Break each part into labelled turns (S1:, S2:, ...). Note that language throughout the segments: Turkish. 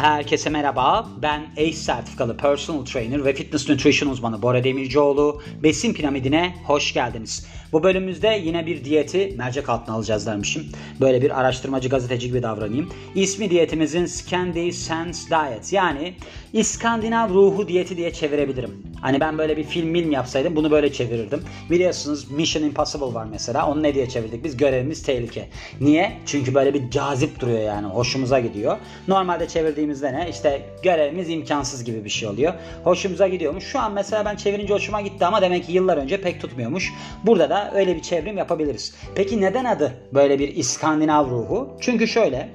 S1: Herkese merhaba. Ben ACE sertifikalı personal trainer ve fitness nutrition uzmanı Bora Demircioğlu. Besin piramidine hoş geldiniz. Bu bölümümüzde yine bir diyeti mercek altına alacağız dermişim. Böyle bir araştırmacı gazeteci gibi davranayım. İsmi diyetimizin Scandi Sense Diet yani İskandinav ruhu diyeti diye çevirebilirim. Hani ben böyle bir film film yapsaydım bunu böyle çevirirdim. Biliyorsunuz Mission Impossible var mesela. Onu ne diye çevirdik biz? Görevimiz tehlike. Niye? Çünkü böyle bir cazip duruyor yani. Hoşumuza gidiyor. Normalde çevirdiğimizde ne? İşte görevimiz imkansız gibi bir şey oluyor. Hoşumuza gidiyormuş. Şu an mesela ben çevirince hoşuma gitti ama demek ki yıllar önce pek tutmuyormuş. Burada da öyle bir çevrim yapabiliriz. Peki neden adı böyle bir İskandinav ruhu? Çünkü şöyle.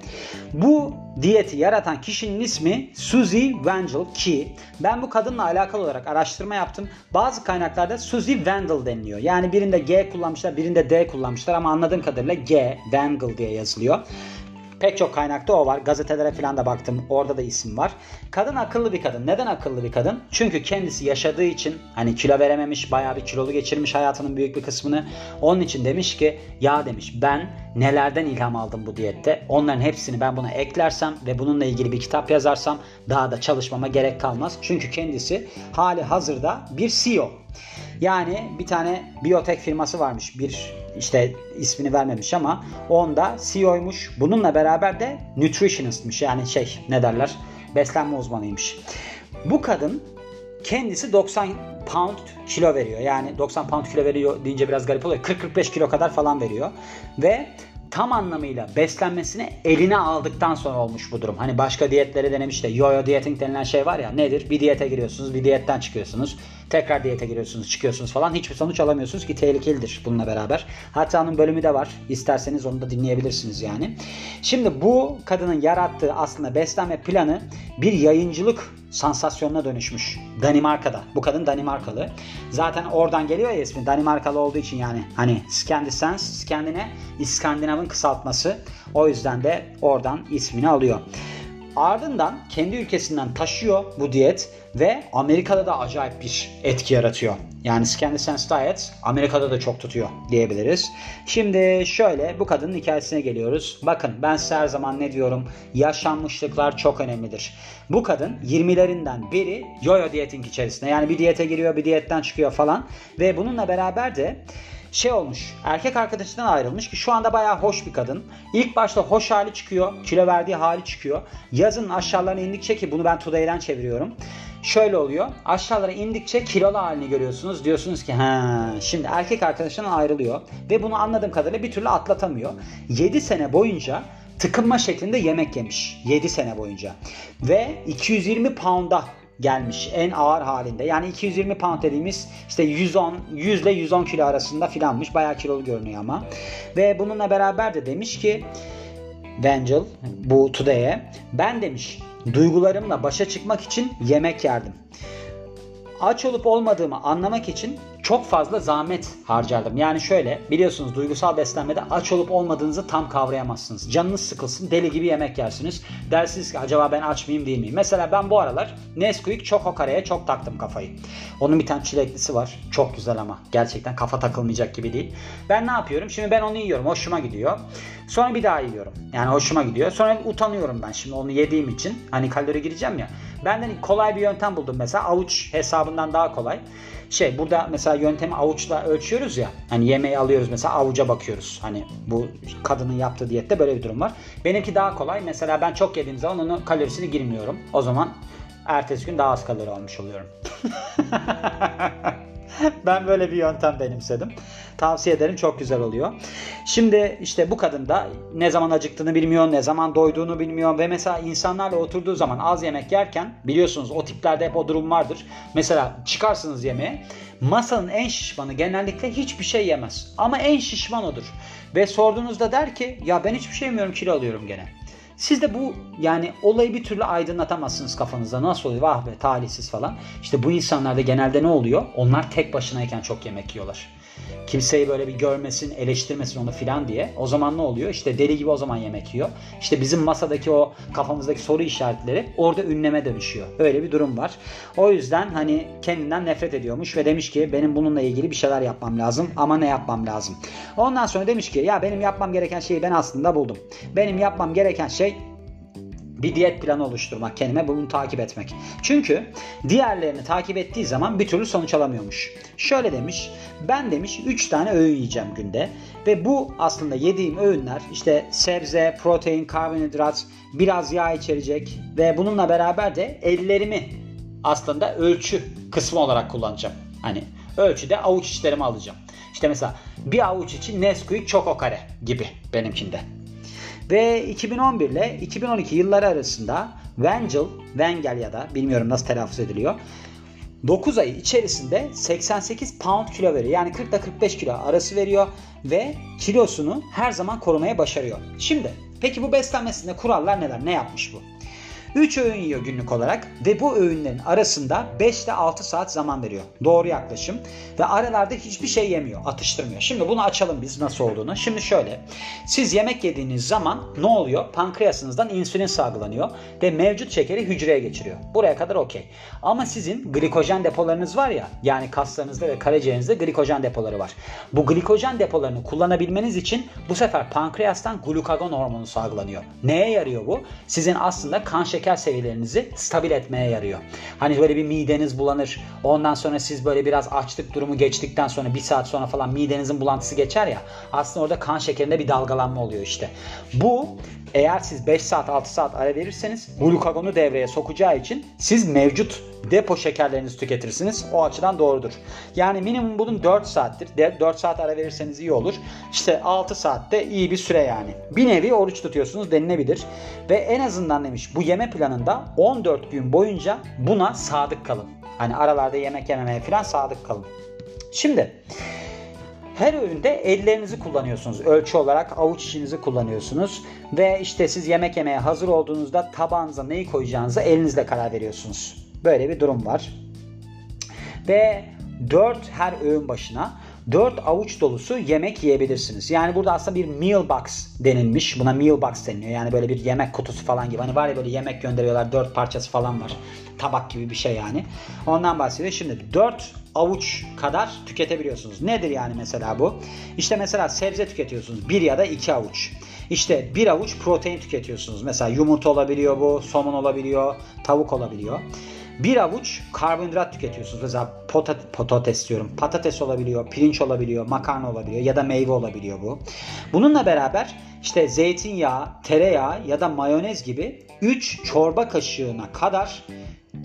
S1: Bu diyeti yaratan kişinin ismi Suzy Wangel ki ben bu kadınla alakalı olarak araştırma yaptım. Bazı kaynaklarda Suzy Wangel deniliyor. Yani birinde G kullanmışlar, birinde D kullanmışlar ama anladığım kadarıyla G Wangel diye yazılıyor. Pek çok kaynakta o var. Gazetelere falan da baktım. Orada da isim var. Kadın akıllı bir kadın. Neden akıllı bir kadın? Çünkü kendisi yaşadığı için hani kilo verememiş, bayağı bir kilolu geçirmiş hayatının büyük bir kısmını. Onun için demiş ki ya demiş ben nelerden ilham aldım bu diyette. Onların hepsini ben buna eklersem ve bununla ilgili bir kitap yazarsam daha da çalışmama gerek kalmaz. Çünkü kendisi hali hazırda bir CEO. Yani bir tane biyotek firması varmış. Bir işte ismini vermemiş ama onda CEO'ymuş. Bununla beraber de nutritionistmiş. Yani şey ne derler? Beslenme uzmanıymış. Bu kadın kendisi 90 pound kilo veriyor. Yani 90 pound kilo veriyor deyince biraz garip oluyor. 40-45 kilo kadar falan veriyor. Ve tam anlamıyla beslenmesini eline aldıktan sonra olmuş bu durum. Hani başka diyetleri denemiş de yo-yo dieting denilen şey var ya nedir? Bir diyete giriyorsunuz, bir diyetten çıkıyorsunuz. Tekrar diyete giriyorsunuz, çıkıyorsunuz falan. Hiçbir sonuç alamıyorsunuz ki tehlikelidir bununla beraber. Hatta onun bölümü de var. İsterseniz onu da dinleyebilirsiniz yani. Şimdi bu kadının yarattığı aslında beslenme planı bir yayıncılık sansasyonuna dönüşmüş. Danimarka'da. Bu kadın Danimarkalı. Zaten oradan geliyor ya ismi. Danimarkalı olduğu için yani hani Scandisens, Skandine, İskandinav'ın kısaltması. O yüzden de oradan ismini alıyor. Ardından kendi ülkesinden taşıyor bu diyet ve Amerika'da da acayip bir etki yaratıyor. Yani Scandi Sense Diet Amerika'da da çok tutuyor diyebiliriz. Şimdi şöyle bu kadının hikayesine geliyoruz. Bakın ben size her zaman ne diyorum? Yaşanmışlıklar çok önemlidir. Bu kadın 20'lerinden beri yo-yo dieting içerisinde. Yani bir diyete giriyor bir diyetten çıkıyor falan. Ve bununla beraber de şey olmuş. Erkek arkadaşından ayrılmış ki şu anda bayağı hoş bir kadın. İlk başta hoş hali çıkıyor. Kilo verdiği hali çıkıyor. Yazın aşağılarına indikçe ki bunu ben Today'den çeviriyorum. Şöyle oluyor. Aşağılara indikçe kilolu halini görüyorsunuz. Diyorsunuz ki ha şimdi erkek arkadaşından ayrılıyor. Ve bunu anladığım kadarıyla bir türlü atlatamıyor. 7 sene boyunca tıkınma şeklinde yemek yemiş. 7 sene boyunca. Ve 220 pound'a gelmiş en ağır halinde. Yani 220 pound dediğimiz işte 110 100 ile 110 kilo arasında filanmış. Bayağı kilolu görünüyor ama. Ve bununla beraber de demiş ki Vangel bu Today'e ben demiş duygularımla başa çıkmak için yemek yerdim. Aç olup olmadığımı anlamak için çok fazla zahmet harcardım. Yani şöyle biliyorsunuz duygusal beslenmede aç olup olmadığınızı tam kavrayamazsınız. Canınız sıkılsın deli gibi yemek yersiniz. Dersiniz ki acaba ben aç mıyım değil miyim? Mesela ben bu aralar Nesquik çok kareye çok taktım kafayı. Onun bir tane çileklisi var. Çok güzel ama. Gerçekten kafa takılmayacak gibi değil. Ben ne yapıyorum? Şimdi ben onu yiyorum. Hoşuma gidiyor. Sonra bir daha yiyorum. Yani hoşuma gidiyor. Sonra utanıyorum ben şimdi onu yediğim için. Hani kalori gireceğim ya. Benden kolay bir yöntem buldum mesela. Avuç hesabından daha kolay. Şey burada mesela yöntemi avuçla ölçüyoruz ya. Hani yemeği alıyoruz mesela avuca bakıyoruz. Hani bu kadının yaptığı diyette böyle bir durum var. Benimki daha kolay. Mesela ben çok yediğim zaman onun kalorisini girmiyorum. O zaman ertesi gün daha az kalori almış oluyorum. ben böyle bir yöntem benimsedim. Tavsiye ederim çok güzel oluyor. Şimdi işte bu kadın da ne zaman acıktığını bilmiyor, ne zaman doyduğunu bilmiyor ve mesela insanlarla oturduğu zaman az yemek yerken biliyorsunuz o tiplerde hep o durum vardır. Mesela çıkarsınız yemeğe masanın en şişmanı genellikle hiçbir şey yemez. Ama en şişman odur. Ve sorduğunuzda der ki ya ben hiçbir şey yemiyorum kilo alıyorum gene. Siz de bu yani olayı bir türlü aydınlatamazsınız kafanızda. Nasıl oluyor? Vah be talihsiz falan. İşte bu insanlarda genelde ne oluyor? Onlar tek başınayken çok yemek yiyorlar kimseyi böyle bir görmesin, eleştirmesin onu filan diye. O zaman ne oluyor? İşte deli gibi o zaman yemek yiyor. İşte bizim masadaki o kafamızdaki soru işaretleri orada ünleme dönüşüyor. Öyle bir durum var. O yüzden hani kendinden nefret ediyormuş ve demiş ki benim bununla ilgili bir şeyler yapmam lazım ama ne yapmam lazım? Ondan sonra demiş ki ya benim yapmam gereken şeyi ben aslında buldum. Benim yapmam gereken şey bir diyet planı oluşturmak kendime bunu takip etmek. Çünkü diğerlerini takip ettiği zaman bir türlü sonuç alamıyormuş. Şöyle demiş ben demiş 3 tane öğün yiyeceğim günde ve bu aslında yediğim öğünler işte sebze, protein, karbonhidrat, biraz yağ içerecek ve bununla beraber de ellerimi aslında ölçü kısmı olarak kullanacağım. Hani ölçüde avuç içlerimi alacağım. İşte mesela bir avuç için Nesquik Choco Kare gibi benimkinde. Ve 2011 ile 2012 yılları arasında Vengel, Vengel ya da bilmiyorum nasıl telaffuz ediliyor. 9 ay içerisinde 88 pound kilo veriyor. Yani 40 ile 45 kilo arası veriyor ve kilosunu her zaman korumaya başarıyor. Şimdi peki bu beslenmesinde kurallar neler? Ne yapmış bu? 3 öğün yiyor günlük olarak ve bu öğünlerin arasında 5 ile 6 saat zaman veriyor. Doğru yaklaşım. Ve aralarda hiçbir şey yemiyor, atıştırmıyor. Şimdi bunu açalım biz nasıl olduğunu. Şimdi şöyle. Siz yemek yediğiniz zaman ne oluyor? Pankreasınızdan insülin salgılanıyor ve mevcut şekeri hücreye geçiriyor. Buraya kadar okey. Ama sizin glikojen depolarınız var ya, yani kaslarınızda ve karaciğerinizde glikojen depoları var. Bu glikojen depolarını kullanabilmeniz için bu sefer pankreastan glukagon hormonu salgılanıyor. Neye yarıyor bu? Sizin aslında kan şekeri şeker seviyelerinizi stabil etmeye yarıyor. Hani böyle bir mideniz bulanır. Ondan sonra siz böyle biraz açlık durumu geçtikten sonra bir saat sonra falan midenizin bulantısı geçer ya. Aslında orada kan şekerinde bir dalgalanma oluyor işte. Bu eğer siz 5 saat 6 saat ara verirseniz glukagonu devreye sokacağı için siz mevcut depo şekerlerinizi tüketirsiniz. O açıdan doğrudur. Yani minimum bunun 4 saattir. 4 saat ara verirseniz iyi olur. İşte 6 saatte iyi bir süre yani. Bir nevi oruç tutuyorsunuz denilebilir. Ve en azından demiş bu yeme planında 14 gün boyunca buna sadık kalın. Hani aralarda yemek yememeye falan sadık kalın. Şimdi her öğünde ellerinizi kullanıyorsunuz. Ölçü olarak avuç içinizi kullanıyorsunuz. Ve işte siz yemek yemeye hazır olduğunuzda tabağınıza neyi koyacağınıza elinizle karar veriyorsunuz. Böyle bir durum var. Ve 4 her öğün başına 4 avuç dolusu yemek yiyebilirsiniz. Yani burada aslında bir meal box denilmiş. Buna meal box deniliyor. Yani böyle bir yemek kutusu falan gibi. Hani var ya böyle yemek gönderiyorlar 4 parçası falan var. Tabak gibi bir şey yani. Ondan bahsediyor. Şimdi 4 avuç kadar tüketebiliyorsunuz. Nedir yani mesela bu? İşte mesela sebze tüketiyorsunuz. 1 ya da 2 avuç. İşte bir avuç protein tüketiyorsunuz. Mesela yumurta olabiliyor bu, somun olabiliyor, tavuk olabiliyor. Bir avuç karbonhidrat tüketiyorsunuz. Mesela potat patates diyorum. Patates olabiliyor, pirinç olabiliyor, makarna olabiliyor ya da meyve olabiliyor bu. Bununla beraber işte zeytinyağı, tereyağı ya da mayonez gibi 3 çorba kaşığına kadar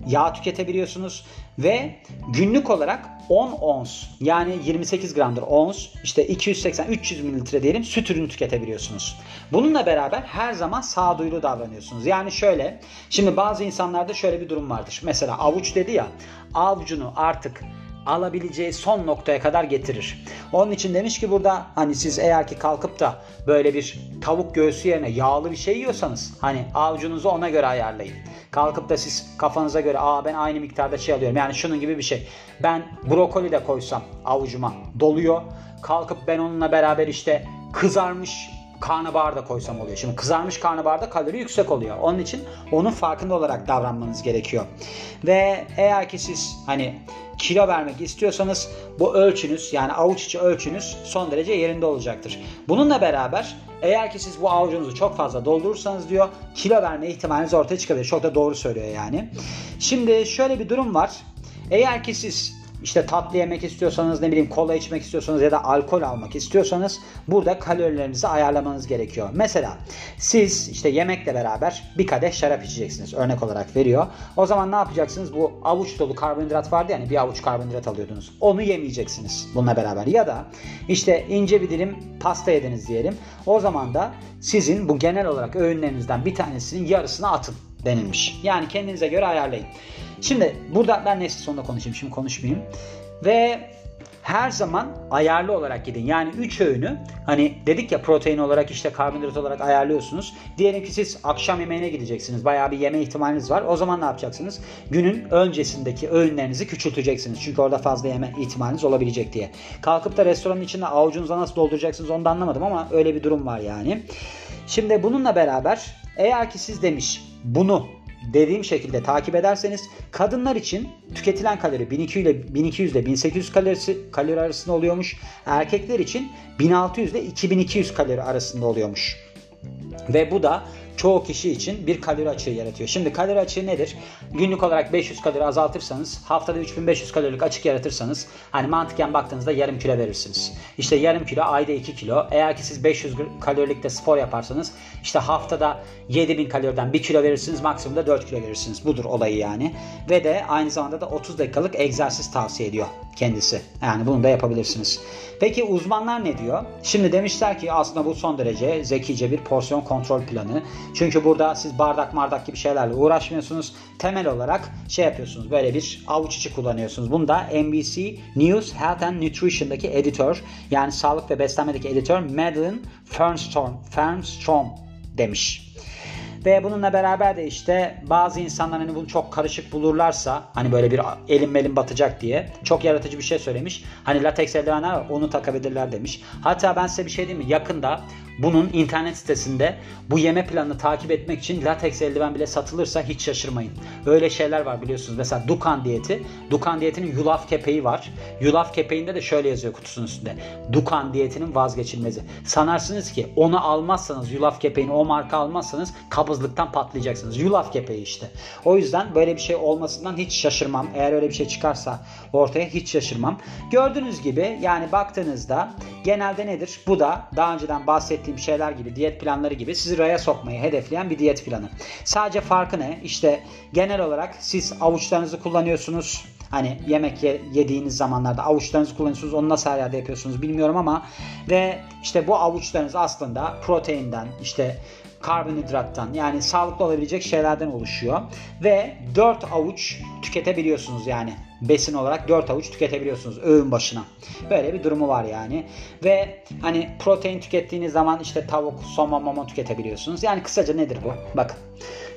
S1: yağ tüketebiliyorsunuz ve günlük olarak 10 ons yani 28 gramdır ons işte 280-300 mililitre diyelim süt ürünü tüketebiliyorsunuz. Bununla beraber her zaman sağduyulu davranıyorsunuz. Yani şöyle şimdi bazı insanlarda şöyle bir durum vardır. Mesela avuç dedi ya avucunu artık alabileceği son noktaya kadar getirir. Onun için demiş ki burada hani siz eğer ki kalkıp da böyle bir tavuk göğsü yerine yağlı bir şey yiyorsanız hani avucunuzu ona göre ayarlayın. Kalkıp da siz kafanıza göre aa ben aynı miktarda şey alıyorum. Yani şunun gibi bir şey. Ben brokoli de koysam avucuma doluyor. Kalkıp ben onunla beraber işte kızarmış karnabahar da koysam oluyor. Şimdi kızarmış karnabaharda kalori yüksek oluyor. Onun için onun farkında olarak davranmanız gerekiyor. Ve eğer ki siz hani kilo vermek istiyorsanız bu ölçünüz yani avuç içi ölçünüz son derece yerinde olacaktır. Bununla beraber eğer ki siz bu avucunuzu çok fazla doldurursanız diyor kilo verme ihtimaliniz ortaya çıkabilir. Çok da doğru söylüyor yani. Şimdi şöyle bir durum var. Eğer ki siz işte tatlı yemek istiyorsanız ne bileyim kola içmek istiyorsanız ya da alkol almak istiyorsanız burada kalorilerinizi ayarlamanız gerekiyor. Mesela siz işte yemekle beraber bir kadeh şarap içeceksiniz örnek olarak veriyor. O zaman ne yapacaksınız? Bu avuç dolu karbonhidrat vardı yani bir avuç karbonhidrat alıyordunuz. Onu yemeyeceksiniz bununla beraber. Ya da işte ince bir dilim pasta yediniz diyelim. O zaman da sizin bu genel olarak öğünlerinizden bir tanesinin yarısını atın denilmiş. Yani kendinize göre ayarlayın. Şimdi burada ben neyse sonunda konuşayım. Şimdi konuşmayayım. Ve her zaman ayarlı olarak gidin. Yani 3 öğünü hani dedik ya protein olarak işte karbonhidrat olarak ayarlıyorsunuz. Diyelim ki siz akşam yemeğine gideceksiniz. Bayağı bir yeme ihtimaliniz var. O zaman ne yapacaksınız? Günün öncesindeki öğünlerinizi küçülteceksiniz. Çünkü orada fazla yeme ihtimaliniz olabilecek diye. Kalkıp da restoranın içinde avucunuza nasıl dolduracaksınız onu da anlamadım ama öyle bir durum var yani. Şimdi bununla beraber eğer ki siz demiş bunu dediğim şekilde takip ederseniz kadınlar için tüketilen kalori 1200 ile 1200 ile 1800 kalorisi kalori arasında oluyormuş. Erkekler için 1600 ile 2200 kalori arasında oluyormuş. Ve bu da çoğu kişi için bir kalori açığı yaratıyor. Şimdi kalori açığı nedir? Günlük olarak 500 kalori azaltırsanız, haftada 3500 kalorilik açık yaratırsanız hani mantıken baktığınızda yarım kilo verirsiniz. İşte yarım kilo ayda 2 kilo. Eğer ki siz 500 kalorilikte spor yaparsanız işte haftada 7000 kaloriden 1 kilo verirsiniz maksimumda 4 kilo verirsiniz. Budur olayı yani. Ve de aynı zamanda da 30 dakikalık egzersiz tavsiye ediyor kendisi. Yani bunu da yapabilirsiniz. Peki uzmanlar ne diyor? Şimdi demişler ki aslında bu son derece zekice bir porsiyon kontrol planı. Çünkü burada siz bardak mardak gibi şeylerle uğraşmıyorsunuz. Temel olarak şey yapıyorsunuz. Böyle bir avuç içi kullanıyorsunuz. Bunu da NBC News Health and Nutrition'daki editör yani sağlık ve beslenmedeki editör Madeline Fernstrom, Fernstrom demiş. Ve bununla beraber de işte bazı insanlar hani bunu çok karışık bulurlarsa hani böyle bir elim melim batacak diye çok yaratıcı bir şey söylemiş. Hani lateks eldivenler var onu takabilirler demiş. Hatta ben size bir şey diyeyim mi? Yakında bunun internet sitesinde bu yeme planını takip etmek için lateks eldiven bile satılırsa hiç şaşırmayın. Öyle şeyler var biliyorsunuz. Mesela Dukan diyeti. Dukan diyetinin yulaf kepeği var. Yulaf kepeğinde de şöyle yazıyor kutusunun üstünde. Dukan diyetinin vazgeçilmezi. Sanarsınız ki onu almazsanız yulaf kepeğini o marka almazsanız kabızlıktan patlayacaksınız. Yulaf kepeği işte. O yüzden böyle bir şey olmasından hiç şaşırmam. Eğer öyle bir şey çıkarsa ortaya hiç şaşırmam. Gördüğünüz gibi yani baktığınızda genelde nedir? Bu da daha önceden bahsettiğim şeyler gibi diyet planları gibi sizi raya sokmayı hedefleyen bir diyet planı. Sadece farkı ne? İşte genel olarak siz avuçlarınızı kullanıyorsunuz. Hani yemek yediğiniz zamanlarda avuçlarınızı kullanıyorsunuz. Onu nasıl her yerde yapıyorsunuz bilmiyorum ama ve işte bu avuçlarınız aslında proteinden işte karbonhidrattan yani sağlıklı olabilecek şeylerden oluşuyor. Ve 4 avuç tüketebiliyorsunuz yani besin olarak 4 avuç tüketebiliyorsunuz öğün başına. Böyle bir durumu var yani. Ve hani protein tükettiğiniz zaman işte tavuk, somon, momon tüketebiliyorsunuz. Yani kısaca nedir bu? Bakın.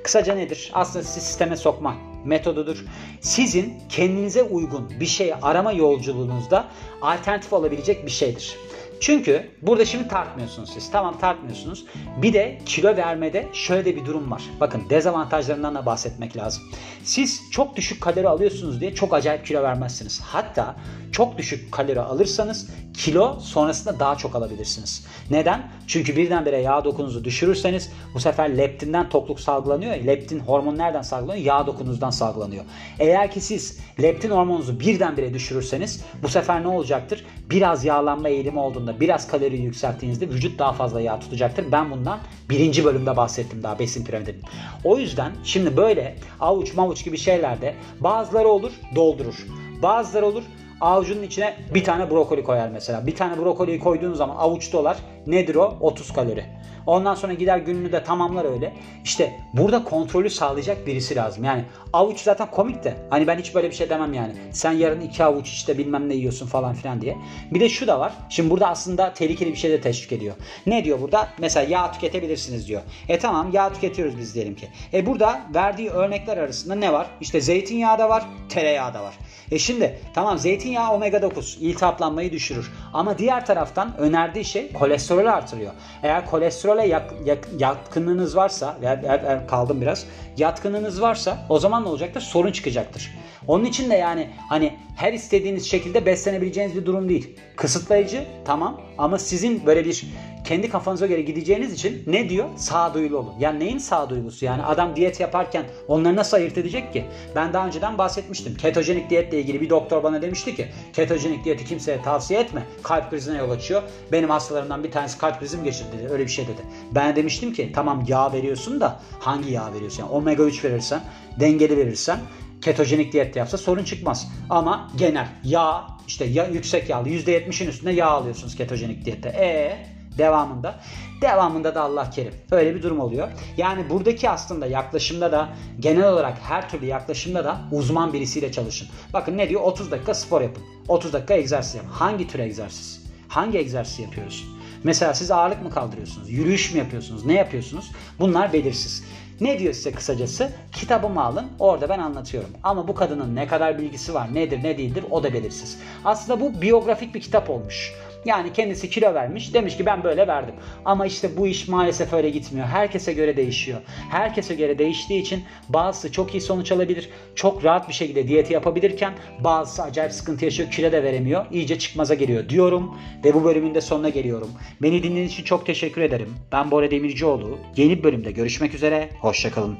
S1: Kısaca nedir? Aslında sisteme sokma metodudur. Sizin kendinize uygun bir şey arama yolculuğunuzda alternatif olabilecek bir şeydir. Çünkü burada şimdi tartmıyorsunuz siz. Tamam tartmıyorsunuz. Bir de kilo vermede şöyle de bir durum var. Bakın dezavantajlarından da bahsetmek lazım. Siz çok düşük kalori alıyorsunuz diye çok acayip kilo vermezsiniz. Hatta çok düşük kalori alırsanız kilo sonrasında daha çok alabilirsiniz. Neden? Çünkü birdenbire yağ dokunuzu düşürürseniz bu sefer leptinden tokluk salgılanıyor. Leptin hormonu nereden salgılanıyor? Yağ dokunuzdan salgılanıyor. Eğer ki siz leptin hormonunuzu birdenbire düşürürseniz bu sefer ne olacaktır? Biraz yağlanma eğilimi olduğunda, biraz kalori yükselttiğinizde vücut daha fazla yağ tutacaktır. Ben bundan birinci bölümde bahsettim daha besin piramidinin. O yüzden şimdi böyle avuç mavuç gibi şeylerde bazıları olur doldurur. Bazıları olur avucunun içine bir tane brokoli koyar mesela. Bir tane brokoliyi koyduğun zaman avuç dolar. Nedir o? 30 kalori. Ondan sonra gider gününü de tamamlar öyle. İşte burada kontrolü sağlayacak birisi lazım. Yani avuç zaten komik de. Hani ben hiç böyle bir şey demem yani. Sen yarın iki avuç işte bilmem ne yiyorsun falan filan diye. Bir de şu da var. Şimdi burada aslında tehlikeli bir şey de teşvik ediyor. Ne diyor burada? Mesela yağ tüketebilirsiniz diyor. E tamam yağ tüketiyoruz biz diyelim ki. E burada verdiği örnekler arasında ne var? İşte zeytinyağı da var, tereyağı da var. E şimdi tamam zeytinyağı omega 9 iltihaplanmayı düşürür. Ama diğer taraftan önerdiği şey kolesterolü artırıyor. Eğer kolesterole yak, yak, yatkınlığınız varsa, eğer, eğer kaldım biraz, yatkınlığınız varsa o zaman ne olacaktır? Sorun çıkacaktır. Onun için de yani hani her istediğiniz şekilde beslenebileceğiniz bir durum değil. Kısıtlayıcı tamam ama sizin böyle bir kendi kafanıza göre gideceğiniz için ne diyor? Sağduyulu olun. Yani neyin sağduyulusu? Yani adam diyet yaparken onları nasıl ayırt edecek ki? Ben daha önceden bahsetmiştim. Ketojenik diyetle ilgili bir doktor bana demişti ki ketojenik diyeti kimseye tavsiye etme. Kalp krizine yol açıyor. Benim hastalarımdan bir tanesi kalp krizim geçirdi dedi. Öyle bir şey dedi. Ben demiştim ki tamam yağ veriyorsun da hangi yağ veriyorsun? Yani omega 3 verirsen, dengeli verirsen ketojenik diyet yapsa sorun çıkmaz. Ama genel yağ işte ya yüksek yağlı %70'in üstünde yağ alıyorsunuz ketojenik diyette. E devamında. Devamında da Allah kerim. Öyle bir durum oluyor. Yani buradaki aslında yaklaşımda da genel olarak her türlü yaklaşımda da uzman birisiyle çalışın. Bakın ne diyor? 30 dakika spor yapın. 30 dakika egzersiz yapın. Hangi tür egzersiz? Hangi egzersiz yapıyoruz? Mesela siz ağırlık mı kaldırıyorsunuz? Yürüyüş mü yapıyorsunuz? Ne yapıyorsunuz? Bunlar belirsiz. Ne diyor size kısacası? Kitabımı alın orada ben anlatıyorum. Ama bu kadının ne kadar bilgisi var nedir ne değildir o da belirsiz. Aslında bu biyografik bir kitap olmuş. Yani kendisi kilo vermiş. Demiş ki ben böyle verdim. Ama işte bu iş maalesef öyle gitmiyor. Herkese göre değişiyor. Herkese göre değiştiği için bazısı çok iyi sonuç alabilir. Çok rahat bir şekilde diyeti yapabilirken bazısı acayip sıkıntı yaşıyor. Kilo da veremiyor. İyice çıkmaza geliyor diyorum. Ve bu bölümün de sonuna geliyorum. Beni dinlediğiniz için çok teşekkür ederim. Ben Bora Demircioğlu. Yeni bir bölümde görüşmek üzere. Hoşçakalın.